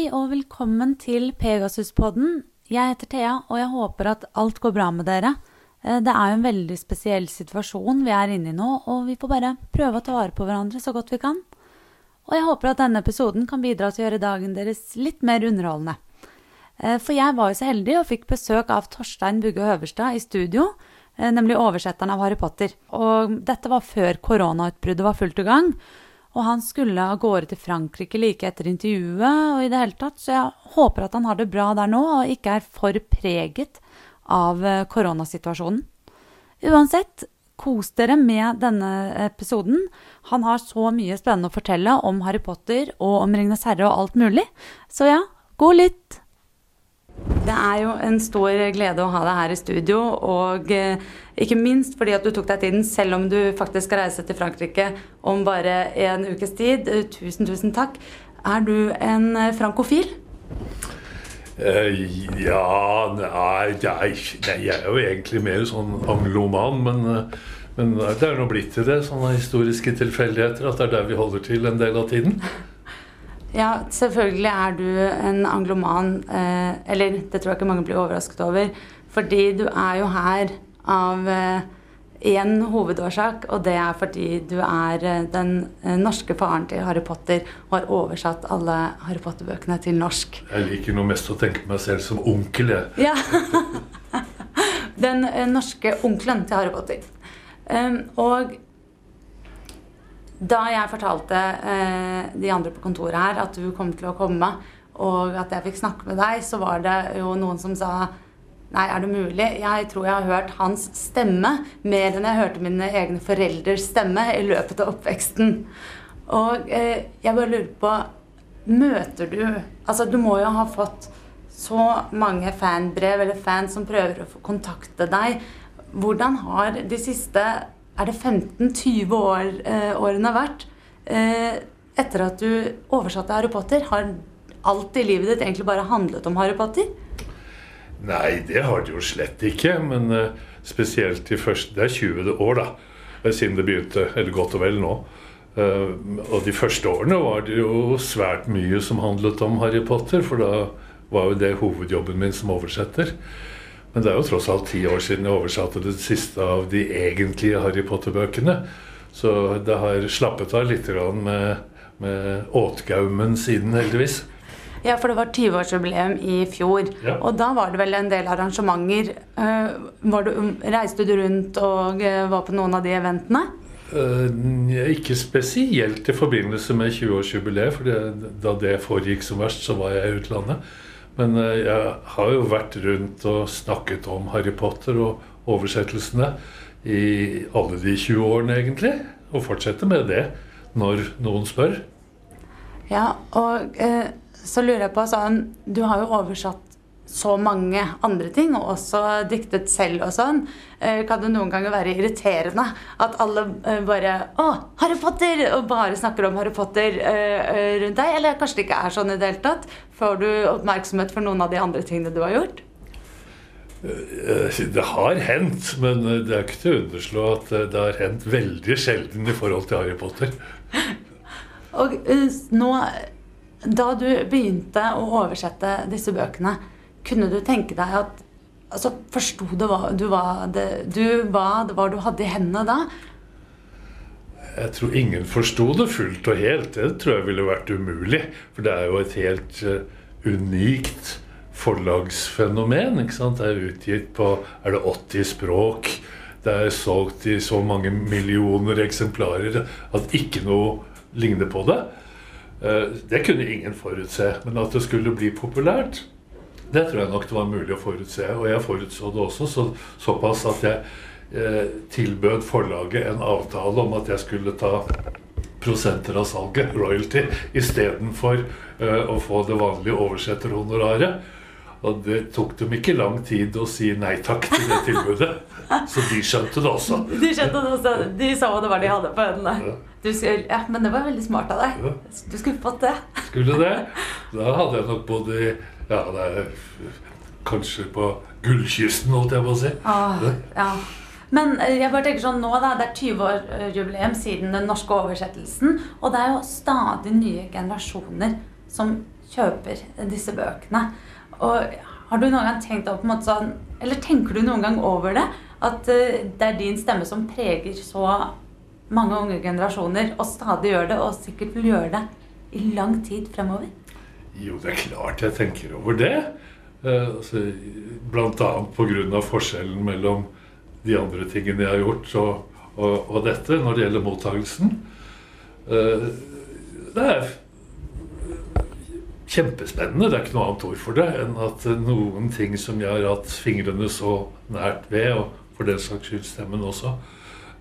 Hei og velkommen til Pegasus-podden. Jeg heter Thea, og jeg håper at alt går bra med dere. Eh, Det er jo en veldig spesiell situasjon vi er inne i nå, og vi får bare prøve å ta vare på hverandre så godt vi kan. Og jeg håper at denne episoden kan bidra til å gjøre dagen deres litt mer underholdende. Eh, For jeg var jo så heldig og fikk besøk av Torstein Bugge Høverstad i studio, eh, nemlig oversetteren av Harry Potter. Og dette var før koronautbruddet var fullt i gang. Og han skulle av gårde til Frankrike like etter intervjuet og i det hele tatt, så jeg håper at han har det bra der nå og ikke er for preget av eh, koronasituasjonen. Uansett, kos dere med denne episoden. Han har så mye spennende å fortelle om Harry Potter og om Ringenes herre og alt mulig. Så ja, god lytt! Det er jo en stor glede å ha deg her i studio, og eh, ikke minst fordi at du tok deg tiden, selv om du faktisk skal reise til Frankrike om bare en ukes tid. Eh, Tusen, tusen takk. Er du en eh, frankofil? Eh, ja nei, nei, jeg er jo egentlig mer sånn angloman, men, men det er nå blitt til det. Sånne historiske tilfeldigheter. At det er der vi holder til en del av tiden. Ja, selvfølgelig er du en angloman, eh, eller det tror jeg ikke mange blir overrasket over, fordi du er jo her av én hovedårsak, og det er fordi du er eh, den eh, norske faren til Harry Potter og har oversatt alle Harry Potter-bøkene til norsk. Jeg liker noe mest å tenke meg selv som onkel, jeg. Ja. Den eh, norske onkelen til Harry Potter. Um, og da jeg fortalte eh, de andre på kontoret her at du kom til å komme, og at jeg fikk snakke med deg, så var det jo noen som sa Nei, er det mulig? Jeg tror jeg har hørt hans stemme mer enn jeg hørte mine egne foreldres stemme i løpet av oppveksten. Og eh, jeg bare lurer på Møter du Altså, du må jo ha fått så mange fanbrev eller fans som prøver å få kontakte deg. Hvordan har de siste er det 15-20 år, eh, årene vært eh, etter at du oversatte Harry Potter? Har alt i livet ditt egentlig bare handlet om Harry Potter? Nei, det har det jo slett ikke. Men eh, spesielt de første Det er 20 år, da. eh, Siden det begynte. Eller godt og vel nå. Eh, og de første årene var det jo svært mye som handlet om Harry Potter. For da var jo det hovedjobben min som oversetter. Men det er jo tross alt ti år siden jeg oversatte det siste av de egentlige Harry Potter-bøkene. Så det har slappet av litt med, med åtgaumen siden, heldigvis. Ja, for det var 20-årsjubileum i fjor. Ja. Og da var det vel en del arrangementer. Eh, du, reiste du rundt og eh, var på noen av de eventene? Eh, ikke spesielt i forbindelse med 20-årsjubileet, for da det foregikk som verst, så var jeg i utlandet. Men jeg har jo vært rundt og snakket om Harry Potter og oversettelsene i alle de 20 årene, egentlig. Og fortsetter med det når noen spør. Ja, og eh, så lurer jeg på sånn Du har jo oversatt så mange andre ting, og også diktet selv og sånn. Eh, kan det noen ganger være irriterende at alle eh, bare Å, Harry Potter! Og bare snakker om Harry Potter eh, rundt deg? Eller kanskje det ikke er sånn i det hele tatt? Får du oppmerksomhet for noen av de andre tingene du har gjort? Det har hendt, men det er ikke til å underslå at det har hendt veldig sjelden i forhold til Harry Potter. Og nå, da du begynte å oversette disse bøkene, kunne du tenke deg at Altså, Forsto du hva du, hva det, du, hva det var du hadde i hendene da? Jeg tror ingen forsto det fullt og helt. Det tror jeg ville vært umulig. For det er jo et helt eh, unikt forlagsfenomen. ikke sant? Det er utgitt på er det 80 språk. Det er solgt i så mange millioner eksemplarer at ikke noe ligner på det. Eh, Det kunne ingen forutse. Men at det skulle bli populært, det tror jeg nok det var mulig å forutse. Og jeg forutså det også så, såpass at jeg eh, tilbød forlaget en avtale om at jeg skulle ta prosenter av salget, royalty, istedenfor eh, å få det vanlige oversetterhonoraret. Og det tok dem ikke lang tid å si nei takk til det tilbudet. Så de skjønte det også. De skjønte det også. De sa hva det var de hadde på hendene. Ja. Du skulle, ja, men det var veldig smart av deg. Du skulle fått det. Skulle det? Da hadde jeg nok bodd i Ja, det er kanskje på gullkysten, holdt jeg på å si. Ah, ja. Men eh, jeg bare tenker sånn nå da, det er 20-årsjubileum siden den norske oversettelsen. Og det er jo stadig nye generasjoner som kjøper disse bøkene. Og har du noen gang tenkt på en måte sånn Eller tenker du noen gang over det? At eh, det er din stemme som preger så mange unge generasjoner, og stadig gjør det, og sikkert vil gjøre det i lang tid fremover? Jo, det er klart jeg tenker over det. Eh, altså, blant annet pga. forskjellen mellom de andre tingene jeg har gjort, og, og, og dette når det gjelder mottagelsen. Eh, det er kjempespennende. Det er ikke noe annet ord for det enn at noen ting som jeg har hatt fingrene så nært ved, og for den saks skyld stemmen også,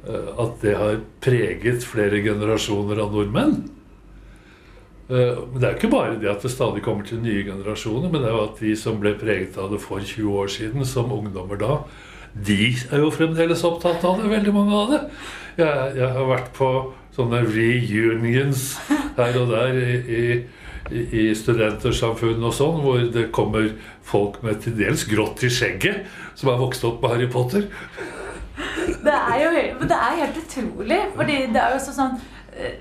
eh, at det har preget flere generasjoner av nordmenn. Eh, men Det er ikke bare det at det stadig kommer til nye generasjoner, men det er jo at de som ble preget av det for 20 år siden, som ungdommer da, de er jo fremdeles opptatt av det, veldig mange av det. Jeg, jeg har vært på sånne reunions her og der i, i i studentersamfunn og sånn, hvor det kommer folk med til dels grått i skjegget, som har vokst opp med Harry Potter. Det er jo det er helt utrolig, fordi det er jo sånn eh,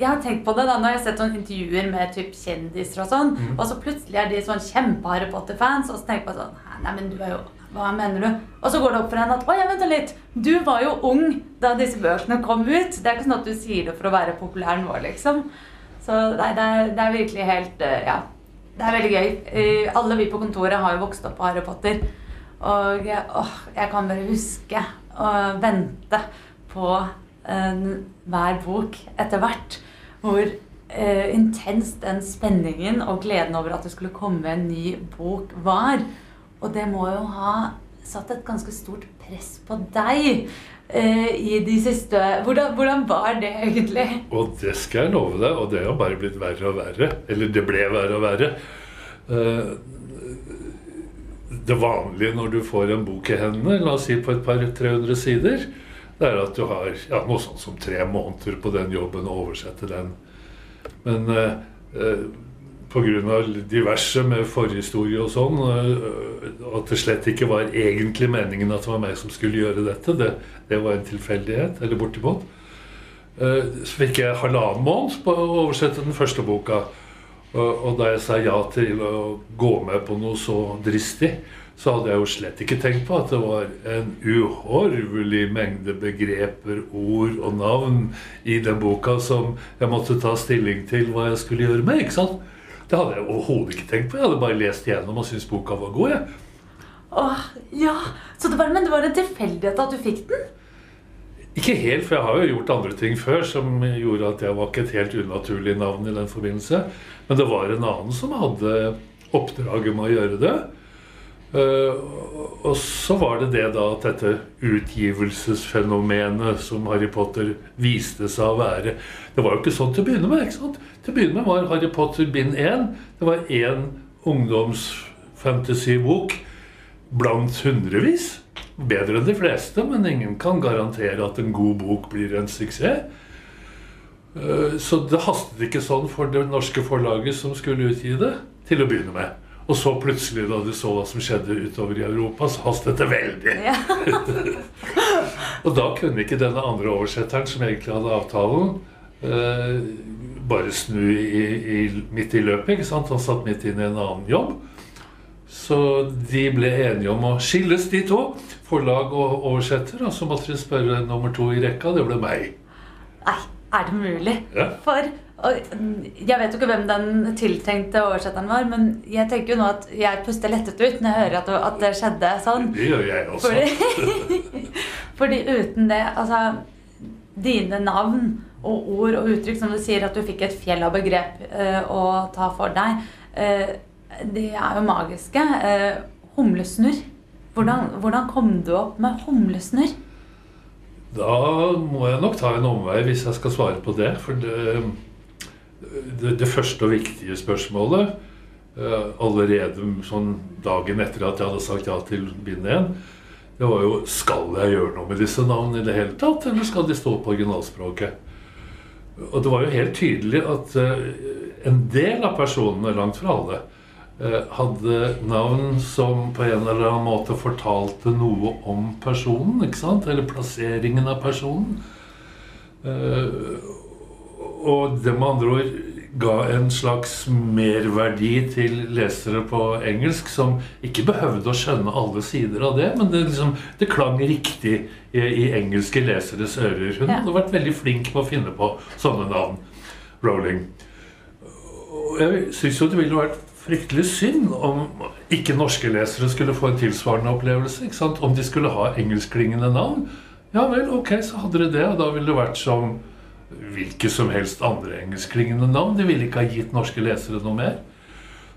jeg har tenkt på det da, når jeg har sett sånne intervjuer med typ kjendiser og sånn, mm. og så plutselig er de sånn kjempe-Harry Potter-fans, og så tenker jeg sånn Nei, men du er jo Hva mener du? Og så går det opp for henne at Å ja, vent litt. Du var jo ung da disse bøkene kom ut. Det er ikke sånn at du sier det for å være populær nå, liksom. Så nei, det, er, det er virkelig helt eh, Ja. Det er veldig gøy. Alle vi på kontoret har jo vokst opp på Harry Potter. Og åh, jeg kan bare huske å vente på eh, hver bok etter hvert. Hvor eh, intens den spenningen og gleden over at det skulle komme en ny bok, var. Og det må jo ha satt et ganske stort press på deg eh, i de siste hvordan, hvordan, var det egentlig? Og det skal jeg love deg, og det har bare blitt verre og verre. Eller det ble verre og verre. Eh, det vanlige når du får en bok i hendene, la oss si på et par 300 sider, det er at du har ja, noe sånt som tre måneder på den jobben å oversette den. Men eh, eh pga. diverse med forhistorie og sånn, øh, at det slett ikke var egentlig meningen at det var meg som skulle gjøre dette. Det, det var en tilfeldighet, eller bortimot. Øh, så fikk jeg halvannen måned på å oversette den første boka. Og da jeg sa ja til å gå med på noe så dristig, så hadde jeg jo slett ikke tenkt på at det var en uhorvelig mengde begreper, ord og navn i den boka som jeg måtte ta stilling til hva jeg skulle gjøre med. ikke sant? Det hadde jeg overhodet ikke tenkt på. Jeg hadde bare lest igjennom og syntes boka var god. jeg. Åh, ja. Det var, men det var en tilfeldighet at du fikk den? Ikke helt, for jeg har jo gjort andre ting før som gjorde at jeg var ikke et helt unaturlig navn i den forbindelse. Men det var en annen som hadde oppdraget med å gjøre det. Uh, og så var det det da at dette utgivelsesfenomenet som Harry Potter viste seg å være Det var jo ikke sånn til å begynne med. ikke sant? Til å begynne med var Harry Potter bind 1. Det var én ungdomsfantasybok blant hundrevis. Bedre enn de fleste, men ingen kan garantere at en god bok blir en suksess. Uh, så det hastet ikke sånn for det norske forlaget som skulle utgi det, til å begynne med. Og så plutselig, da de så hva som skjedde utover i Europa, så hastet det veldig. Ja. og da kunne ikke denne andre oversetteren, som egentlig hadde avtalen, eh, bare snu i, i, midt i løpet. ikke sant? Han satt midt inn i en annen jobb. Så de ble enige om å skilles, de to. Forlag og oversetter. Og så måtte de spørre nummer to i rekka. Det ble meg. Nei, er det mulig? Ja. For jeg vet jo ikke hvem den tiltenkte oversetteren var, men jeg tenker jo nå at jeg puster lettet ut når jeg hører at, at det skjedde sånn. Det gjør jeg også. Fordi, fordi, uten det Altså, dine navn og ord og uttrykk, som du sier at du fikk et fjell av begrep uh, å ta for deg, uh, de er jo magiske. Uh, humlesnurr. Hvordan, hvordan kom du opp med humlesnurr? Da må jeg nok ta en omvei hvis jeg skal svare på det. For det det, det, første og viktige spørsmålet uh, allerede sånn dagen etter at jeg hadde sagt ja til bind én, det var jo Skal jeg gjøre noe med disse navnene i det hele tatt, eller skal de stå på originalspråket? Og det var jo helt tydelig at uh, en del av personene, langt fra alle, hadde navn som på en eller annen måte fortalte noe om personen. ikke sant? Eller plasseringen av personen. Uh, og det med andre ord ga en slags merverdi til lesere på engelsk som ikke behøvde å skjønne alle sider av det, men det, liksom, det klang riktig i, i, engelske leseres ører. Hun hadde vært veldig flink på å finne på sånne navn. Rowling. Og jeg syns jo det ville vært fryktelig synd om ikke norske lesere skulle få en tilsvarende opplevelse. ikke sant? Om de skulle ha engelskklingende navn. Ja vel, ok, så hadde de det, og da ville det vært som hvilke som helst andre engelskklingende navn. De ville ikke ha gitt norske lesere noe mer.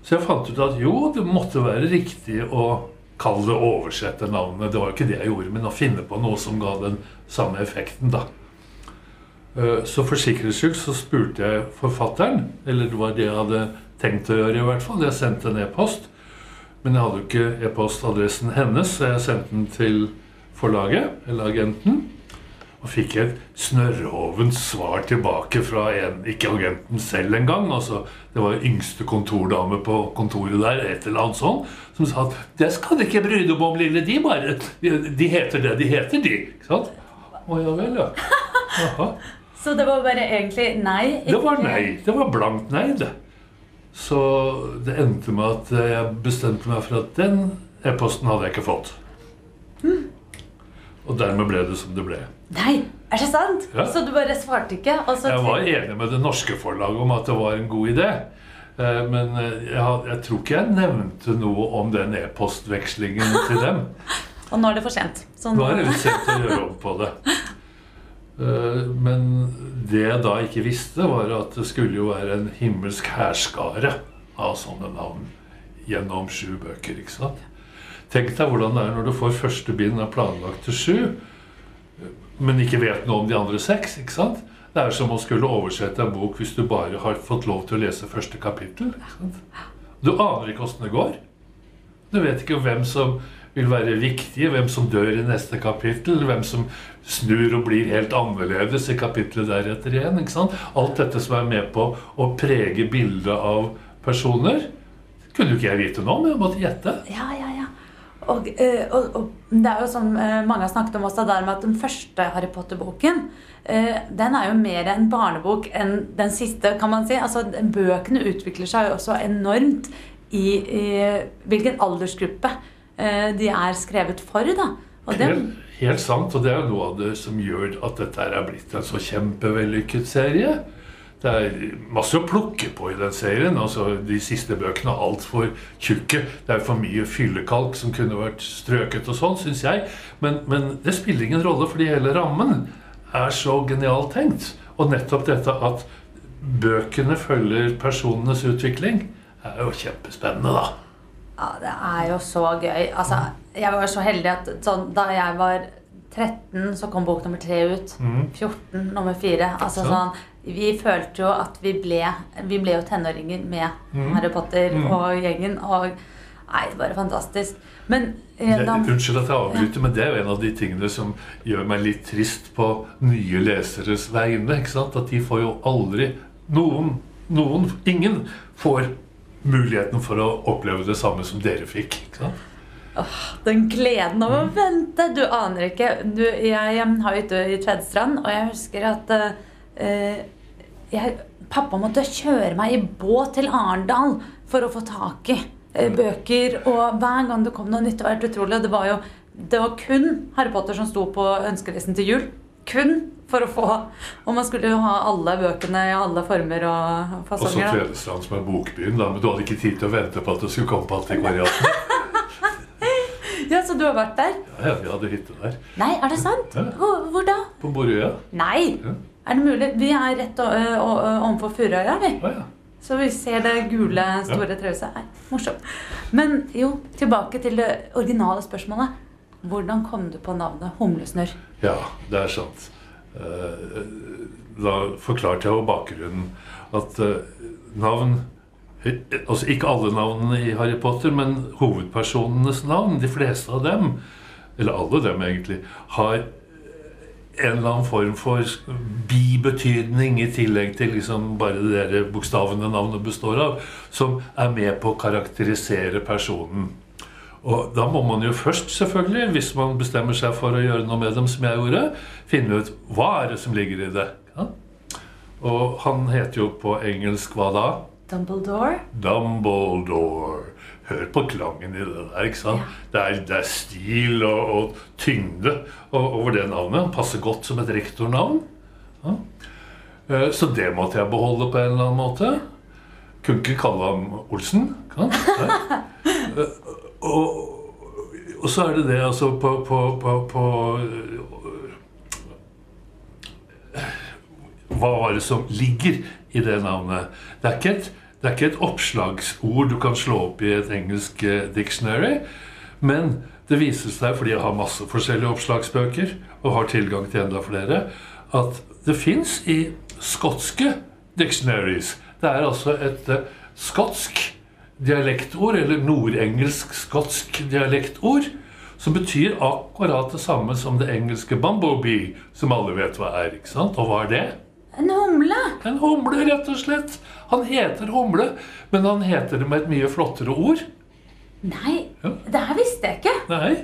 Så jeg fant ut at jo, det måtte være riktig å kalle det oversette navnet. Det var jo ikke det jeg gjorde, men å finne på noe som ga den samme effekten, da. Eh, så for sikkerhets skyld så spurte jeg forfatteren, eller det var det jeg hadde tenkt å gjøre i hvert fall. Jeg sendte en e-post, men jeg hadde jo ikke e-postadressen hennes, så jeg sendte den til forlaget, eller agenten. Og fikk et snørrhovent svar tilbake fra en, ikke agenten selv engang. Altså, det var yngste kontordame på kontoret der, et eller annet sånt, som sa at 'det skal du ikke bry deg om, lille, de bare De heter det de heter, de'. Ikke sant? Å ja vel, ja. Aha. Så det var bare egentlig nei? Ikke... Det var nei. Det var blankt nei, det. Så det endte med at jeg bestemte meg for at den e-posten hadde jeg ikke fått. Mm. Og dermed ble det som det ble. Nei, er det sant? Ja. Så du bare svarte ikke? jeg var enig med det norske forlaget om at det var en god idé. Eh, men eh, jeg, jeg tror ikke jeg nevnte noe om den e-postvekslingen til dem. Og nå er det for sent. Nå... nå er det for sent å gjøre om på det. Eh, men det jeg da ikke visste, var at det skulle jo være en himmelsk hærskare av sånne navn gjennom sju bøker. ikke sant? Tenk deg hvordan det er når du får første bind av planlagt til sju, men ikke vet noe om de andre seks. ikke sant? Det er som å skulle oversette en bok hvis du bare har fått lov til å lese første kapittel. Du aner ikke åssen det går. Du vet ikke hvem som vil være viktige, hvem som dør i neste kapittel, hvem som snur og blir helt annerledes i kapitlet deretter igjen. ikke sant? Alt dette som er med på å prege bildet av personer, kunne jo ikke jeg vite noe om. Jeg måtte gjette. Ja, ja, ja. Og, eh, og, og, det er jo som eh, mange har snakket om også, der med at den første Harry Potter-boken eh, den er jo mer en barnebok enn den siste, kan man si. Altså, Bøkene utvikler seg jo også enormt i, i hvilken aldersgruppe de er skrevet for. da. Og Det... Helt, sant, og det er jo noe av det som gjør at dette er blitt en så kjempevellykket serie. Det er masse å plukke på i den serien. altså De siste bøkene er altfor tjukke. Det er for mye fyllekalk som kunne vært strøket og sånn, syns jeg. Men, men, det spiller ingen rolle, fordi hele rammen er så genialt tenkt. Og nettopp dette at bøkene følger personenes utvikling, er jo kjempespennende, da. Ja, det er jo så gøy. Altså, jeg var så heldig at sånn, da jeg var 13 så kom bok nummer 3 ut. Mm. 14 nummer 4. Altså sånn, vi følte jo at vi ble Vi ble jo tenåringer med mm. Harry Potter mm. og gjengen. Og nei, det var bare fantastisk. Men eh, da, Unnskyld at jeg avbryter, ja. men det er jo en av de tingene som gjør meg litt trist på nye leseres vegne. ikke sant? At de får jo aldri Noen, noen ingen får muligheten for å oppleve det samme som dere fikk. ikke sant? Oh, den gleden av å mm. vente! Du aner ikke. Du, jeg, jeg har hytte i Tvedestrand, og jeg husker at uh, jeg, pappa måtte kjøre meg i båt til Arendal for å få tak i uh, bøker. Og hver gang det kom noe nytt, det var helt utrolig. Det var jo det var kun Harry Potter som sto på ønskelisten til jul. Kun for å få Og man skulle jo ha alle bøkene i alle former og fasonger. Og så Tvedestrand som er bokbyen, da, men du hadde ikke tid til å vente på at det skulle komme på antikvariatet. Ja, Så du har vært der? Ja, vi hadde hytte der. Nei, er det sant? Ja. hvor da? På Borøya. Nei! Ja. Er det mulig? Vi er rett overfor Furøya, vi. Ah, ja. Så vi ser det gule, store ja. trauset. Morsomt. Men jo, tilbake til det originale spørsmålet. Hvordan kom du på navnet Humlesnørr? Ja, det er sant. Eh, da forklarte jeg jo bakgrunnen. At eh, navn Altså ikke alle navnene i Harry Potter, men hovedpersonenes navn, de fleste av dem, eller alle dem egentlig, har en eller annen form for bibetydning i tillegg til liksom bare det bokstavene navnet består av, som er med på å karakterisere personen. Og da må man jo først, selvfølgelig, hvis man bestemmer seg for å gjøre noe med dem, som jeg gjorde, finne ut hva er det som ligger i det. Ja? Og han heter jo på engelsk hva da? Dumbledore? Dumbledore. Hør på klangen i det der. ikke sant? Det, er, det, er, stil og, og tyngde over det navnet. Han passer godt som et rektornavn. Ja. Eh, så det måtte jeg beholde på en eller annen måte. Kunne ikke kalle ham Olsen. Kan? Eh, og, og, så er det det altså på, på, på, på Hva var det som ligger i det navnet? Det er ikke et det er ikke et oppslagsord du kan slå opp i et engelsk eh, dictionary. Men det viser seg, fordi jeg har masse forskjellige oppslagsbøker, og har tilgang til enda flere, at det fins i skotske dictionaries. Det er altså et uh, skotsk dialektord, eller nordengelsk-skotsk dialektord, som betyr akkurat det samme som det engelske 'bumblebee', som alle vet hva er. ikke sant? Og hva er det? En humle. En humle, rett og slett. Han heter Humle, men han heter det med et mye flottere ord. Nei, ja. det her visste jeg ikke. Nei,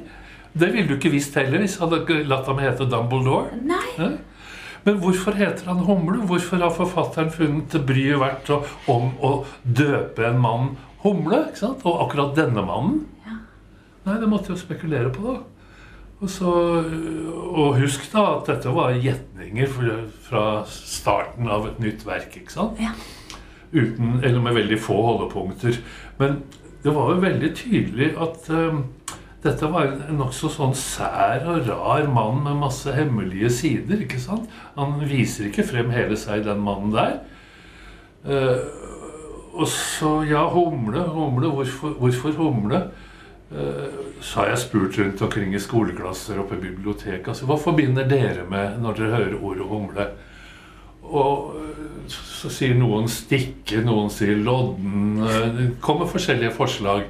Det ville du ikke visst heller hvis han hadde latt ham hete Dumbledore. Nei. Ja. Men hvorfor heter han Humle? Hvorfor har forfatteren funnet det bryet verdt om å døpe en mann Humle? ikke sant? Og akkurat denne mannen? Ja. Nei, det måtte jeg spekulere på, da. Og, så, og, husk da at dette var gjetninger fra starten av et nytt verk. ikke sant? Ja. Uten, eller med veldig få holdepunkter. Men det var jo veldig tydelig at um, dette var en nokså sånn sær og rar mann med masse hemmelige sider. ikke sant? Han viser ikke frem hele seg, den mannen der. Uh, og så, ja, humle, humle. Hvorfor, hvorfor humle? Eh, så har jeg spurt rundt omkring i skoleklasser og på biblioteket. Altså, hva forbinder dere med når dere hører ordet humle? Og eh, så sier noen stikke, noen sier lodden. Eh, det kommer forskjellige forslag.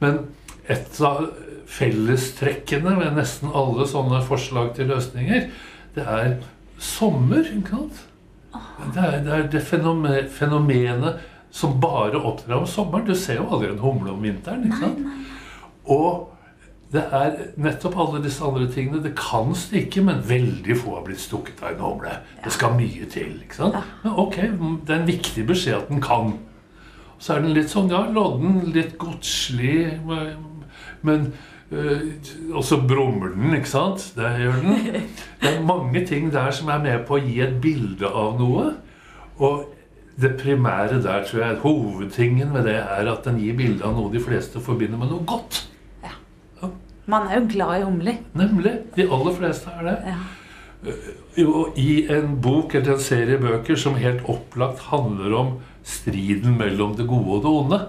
Men et av fellestrekkene ved nesten alle sånne forslag til løsninger, det er sommer. ikke sant? Det er det, er det fenomenet som bare opptrer om sommeren. Du ser jo aldri en humle om vinteren. ikke sant? Nei, nei. Og det er nettopp alle disse andre tingene. Det kan stikke, men veldig få har blitt stukket av en humle. Det skal mye til. ikke sant? Men ok, det er en viktig beskjed at den kan. Så er den litt sånn, ja, lodden, litt godslig, men øh, også brummer den, ikke sant? Det gjør den. Det er mange ting der som er med på å gi et bilde av noe. Og det primære der, tror jeg, hovedtingen med det er at den gir bilde av noe de fleste forbinder med noe godt. Ja. Man er jo glad i humler. Nemlig. De aller fleste er det. Ja. Jo, I en bok eller en serie bøker som helt opplagt handler om striden mellom det gode og det onde,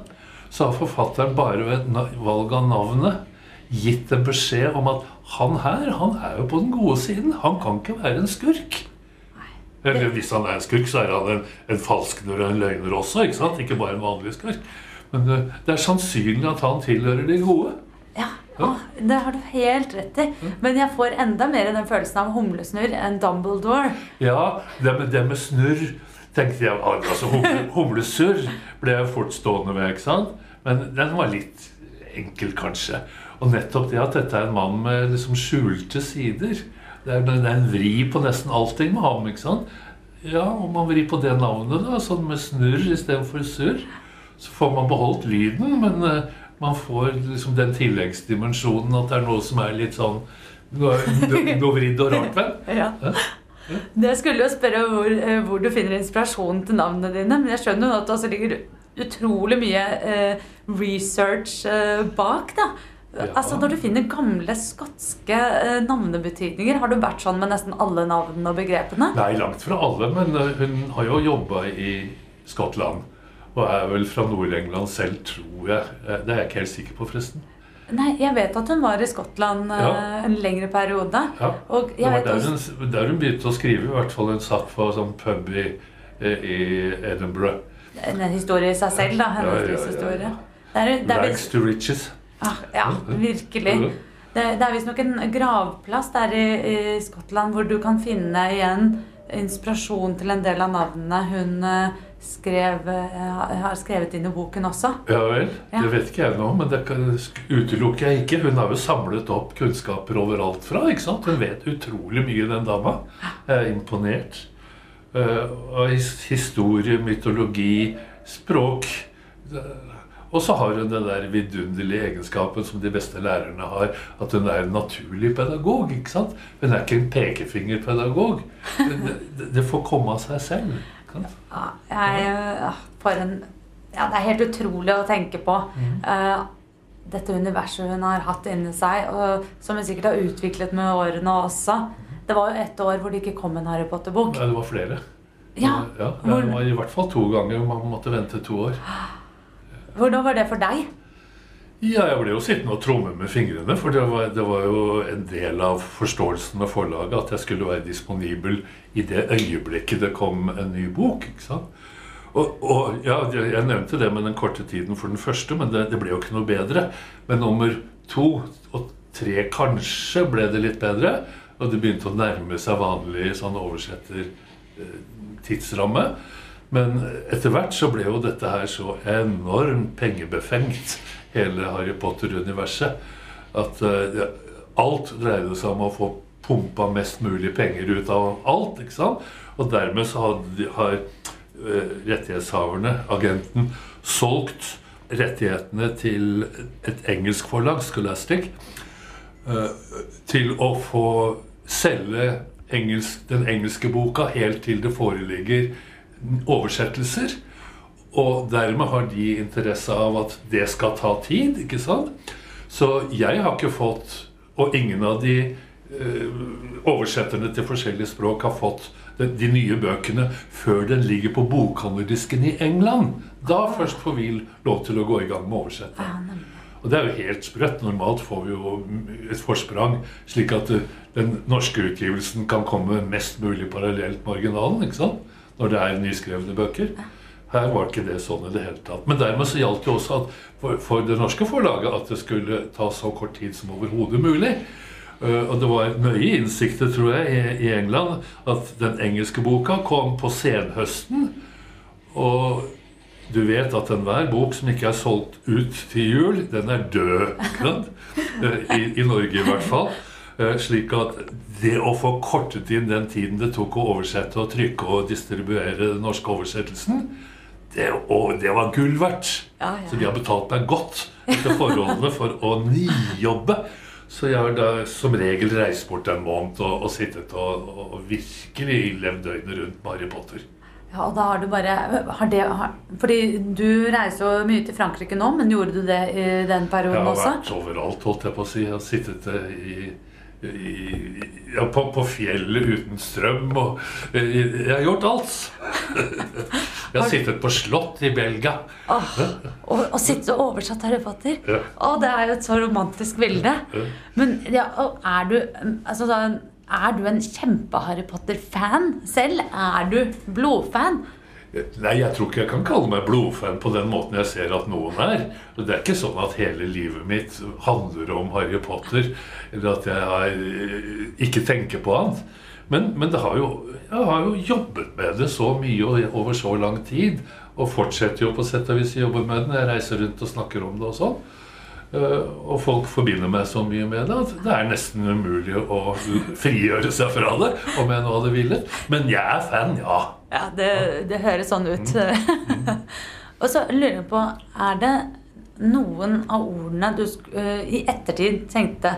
så har forfatteren bare ved valg av navnet gitt en beskjed om at han her, han er jo på den gode siden. Han kan ikke være en skurk. Eller hvis han er en skurk, så er han en, en falskner og en løgner også. Ikke sant? Ikke bare en vanlig skurk. Men det, det er sannsynlig at han tilhører de gode. Ja, Åh, det har du helt rett i. Men jeg får enda mer den følelsen av humlesnurr enn Dumbledore. Ja, det med, det med snurr tenkte jeg altså humle, Humlesurr ble jeg fort stående med, ikke sant? Men den var litt enkel, kanskje. Og nettopp det at dette er en mann med liksom skjulte sider. Det er, det er en vri på nesten allting med ham. ikke sant? Ja, om man vrir på det navnet, da, sånn med snurr istedenfor surr, så får man beholdt lyden, men uh, man får liksom den tilleggsdimensjonen at det er noe som er litt sånn noe vridd og rart ved. Ja. Jeg skulle jo spørre hvor, eh, hvor, du finner inspirasjonen til navnene dine, men jeg skjønner jo at det også ligger utrolig mye eh, research eh, bak. da. Ja. Altså Når du finner gamle skotske eh, navnebetydninger, har du vært sånn med nesten alle navnene og begrepene? Nei, langt fra alle, men uh, hun har jo jobba i Skottland. Og er vel fra Nord-England selv, tror jeg. Eh, det er jeg ikke helt sikker på, forresten. Nei, jeg vet at hun var i Skottland ja. en lengre periode. Ja. Og det var der, hun, der hun begynte å skrive. I hvert fall hun satt på sånn pub i, i Edinburgh. En historie i seg selv, da. Hennes ja, livshistorie. Rags to riches. Ah, ja, virkelig. Det, det er visstnok en gravplass der i, i, Skottland hvor du kan finne igjen inspirasjon til en del av navnene hun uh, skrev, uh, har skrevet inn i boken også. Ja vel. Ja. Det vet ikke jeg nå, men det utelukker jeg ikke. Hun har jo samlet opp kunnskaper overalt fra. ikke sant? Hun vet utrolig mye, den dama. Jeg er imponert. Og historie, mytologi, språk. Og så har hun den der vidunderlige egenskapen som de beste lærerne har, at hun er en naturlig pedagog. ikke sant? Hun er ikke en pekefingerpedagog. Det, det får komme av seg selv. Ja, jeg, for en, ja, det er helt utrolig å tenke på. Mm. Uh, dette universet hun har hatt inni seg, og som hun sikkert har utviklet med årene også. Det var jo ett år hvor det ikke kom en Harry Potter-bok. Nei, det var flere. Ja, ja, det var i hvert fall to ganger. Man måtte vente to år. Hvordan var det for deg? Ja, jeg ble jo sittende og tromme med fingrene. For det var, det var, jo en del av forståelsen med forlaget at jeg skulle være disponibel i det øyeblikket det kom en ny bok. ikke sant? Og, og, ja, Jeg nevnte det med den korte tiden for den første, men det, det, ble jo ikke noe bedre. Men nummer to og tre kanskje ble det litt bedre. Og det begynte å nærme seg vanlig sånn oversetter-tidsramme. Eh, men etter hvert så ble jo dette her så enormt pengebefengt, hele Harry Potter-universet, at ja, alt dreide seg om å få pumpa mest mulig penger ut av alt. ikke sant? Og dermed så hadde, har Eh, rettighetshaverne, agenten, solgt rettighetene til et engelsk forlag, Scholastic, eh, til å få selge engelsk, den engelske boka helt til det foreligger oversettelser. Og dermed har de interesse av at det skal ta tid, ikke sant? Så jeg har ikke fått, og ingen av de uh, oversetterne til forskjellige språk har fått de nye bøkene før den ligger på bokhandlerdisken i England. Da først får vi lov til å gå i gang med oversetting. Og det er jo helt sprøtt. Normalt får vi jo et forsprang, slik at eh, den norske utgivelsen kan komme mest mulig parallelt med originalen. ikke sant? Når det er nyskrevne bøker. Her var ikke det sånn i det hele tatt. Men dermed så gjaldt det også for, for det norske forlaget at det skulle ta så kort tid som overhodet mulig. Uh, og det var nøye innsikter, tror jeg, i England at den engelske boka kom på senhøsten. Og du vet at enhver bok som ikke er solgt ut til jul, den er død. Eh, I, I, Norge i hvert fall. Eh, slik at det å få kortet inn den tiden det tok å oversette og trykke og distribuere den norske oversettelsen, det, og det var gull verdt. Ja, ja. Så de har betalt meg godt etter forholdene for å nijobbe så jeg har da som regel reist bort en måned og, og sittet og, og, virkelig levd døgnet rundt med Harry Potter. Ja, og da har du bare har det, har, Fordi du reiser jo mye til Frankrike nå, men gjorde du det i den perioden også? Jeg har vært overalt, holdt jeg på å si. Jeg har sittet eh, i, ja, på, på, fjellet uten strøm. Og, jeg har gjort alt. Jeg har sittet på slott i Belgia. Oh, og, og sittet og oversatt Harry Potter. Ja. Oh, det er jo et så romantisk bilde. Men ja, er du altså, Er du en kjempe-Harry Potter-fan selv? Er du blodfan? Nei, jeg tror ikke jeg kan kalle meg blodfan på den måten jeg ser at noen er. Det er ikke sånn at hele livet mitt handler om Harry Potter, eller at jeg eh, ikke tenker på annet. Men, men har jo, jeg har jo jobbet med det så mye over så lang tid, og fortsetter jo på sett og vis å jobbe med det. Jeg reiser rundt og snakker om det og sånn. Eh, og folk forbinder meg så mye med det at det er nesten umulig å frigjøre seg fra det om jeg nå hadde villet. Men jeg er fan, ja. Ja, det, det høres sånn ut. Mm. og så lurer jeg på Er det noen av ordene du uh, i ettertid tenkte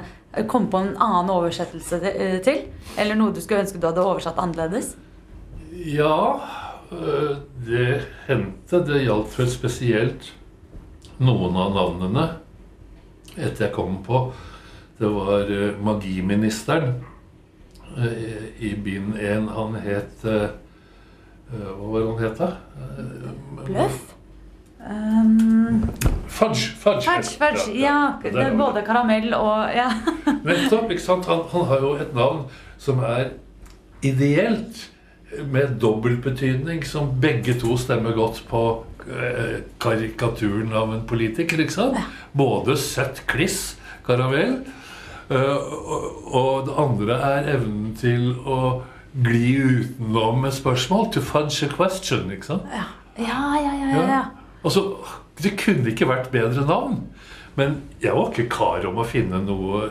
kom på en annen oversettelse eh, til? Eller noe du skulle ønske du hadde oversatt annerledes? Ja, det hendte. Det gjaldt vel spesielt noen av navnene etter jeg kom på. Det var magiministeren i bind 1. Han het Eh, hva var det han het, da? Bløff? Um, fudge. Fudge, fudge, fudge. Ja, ja, det er både karamell og ja. Nettopp. ikke sant? Han, han, har jo et navn som er ideelt, med dobbeltbetydning, som begge to stemmer godt på eh, karikaturen av en politiker. ikke sant? Både søtt kliss, karamell, eh, og, og det andre er evnen til å gli utenom et spørsmål. To fudge a question, ikke sant? Ja, ja, ja. ja, ja. Altså, det kunne ikke vært bedre navn. Men jeg var ikke kar om å finne noe,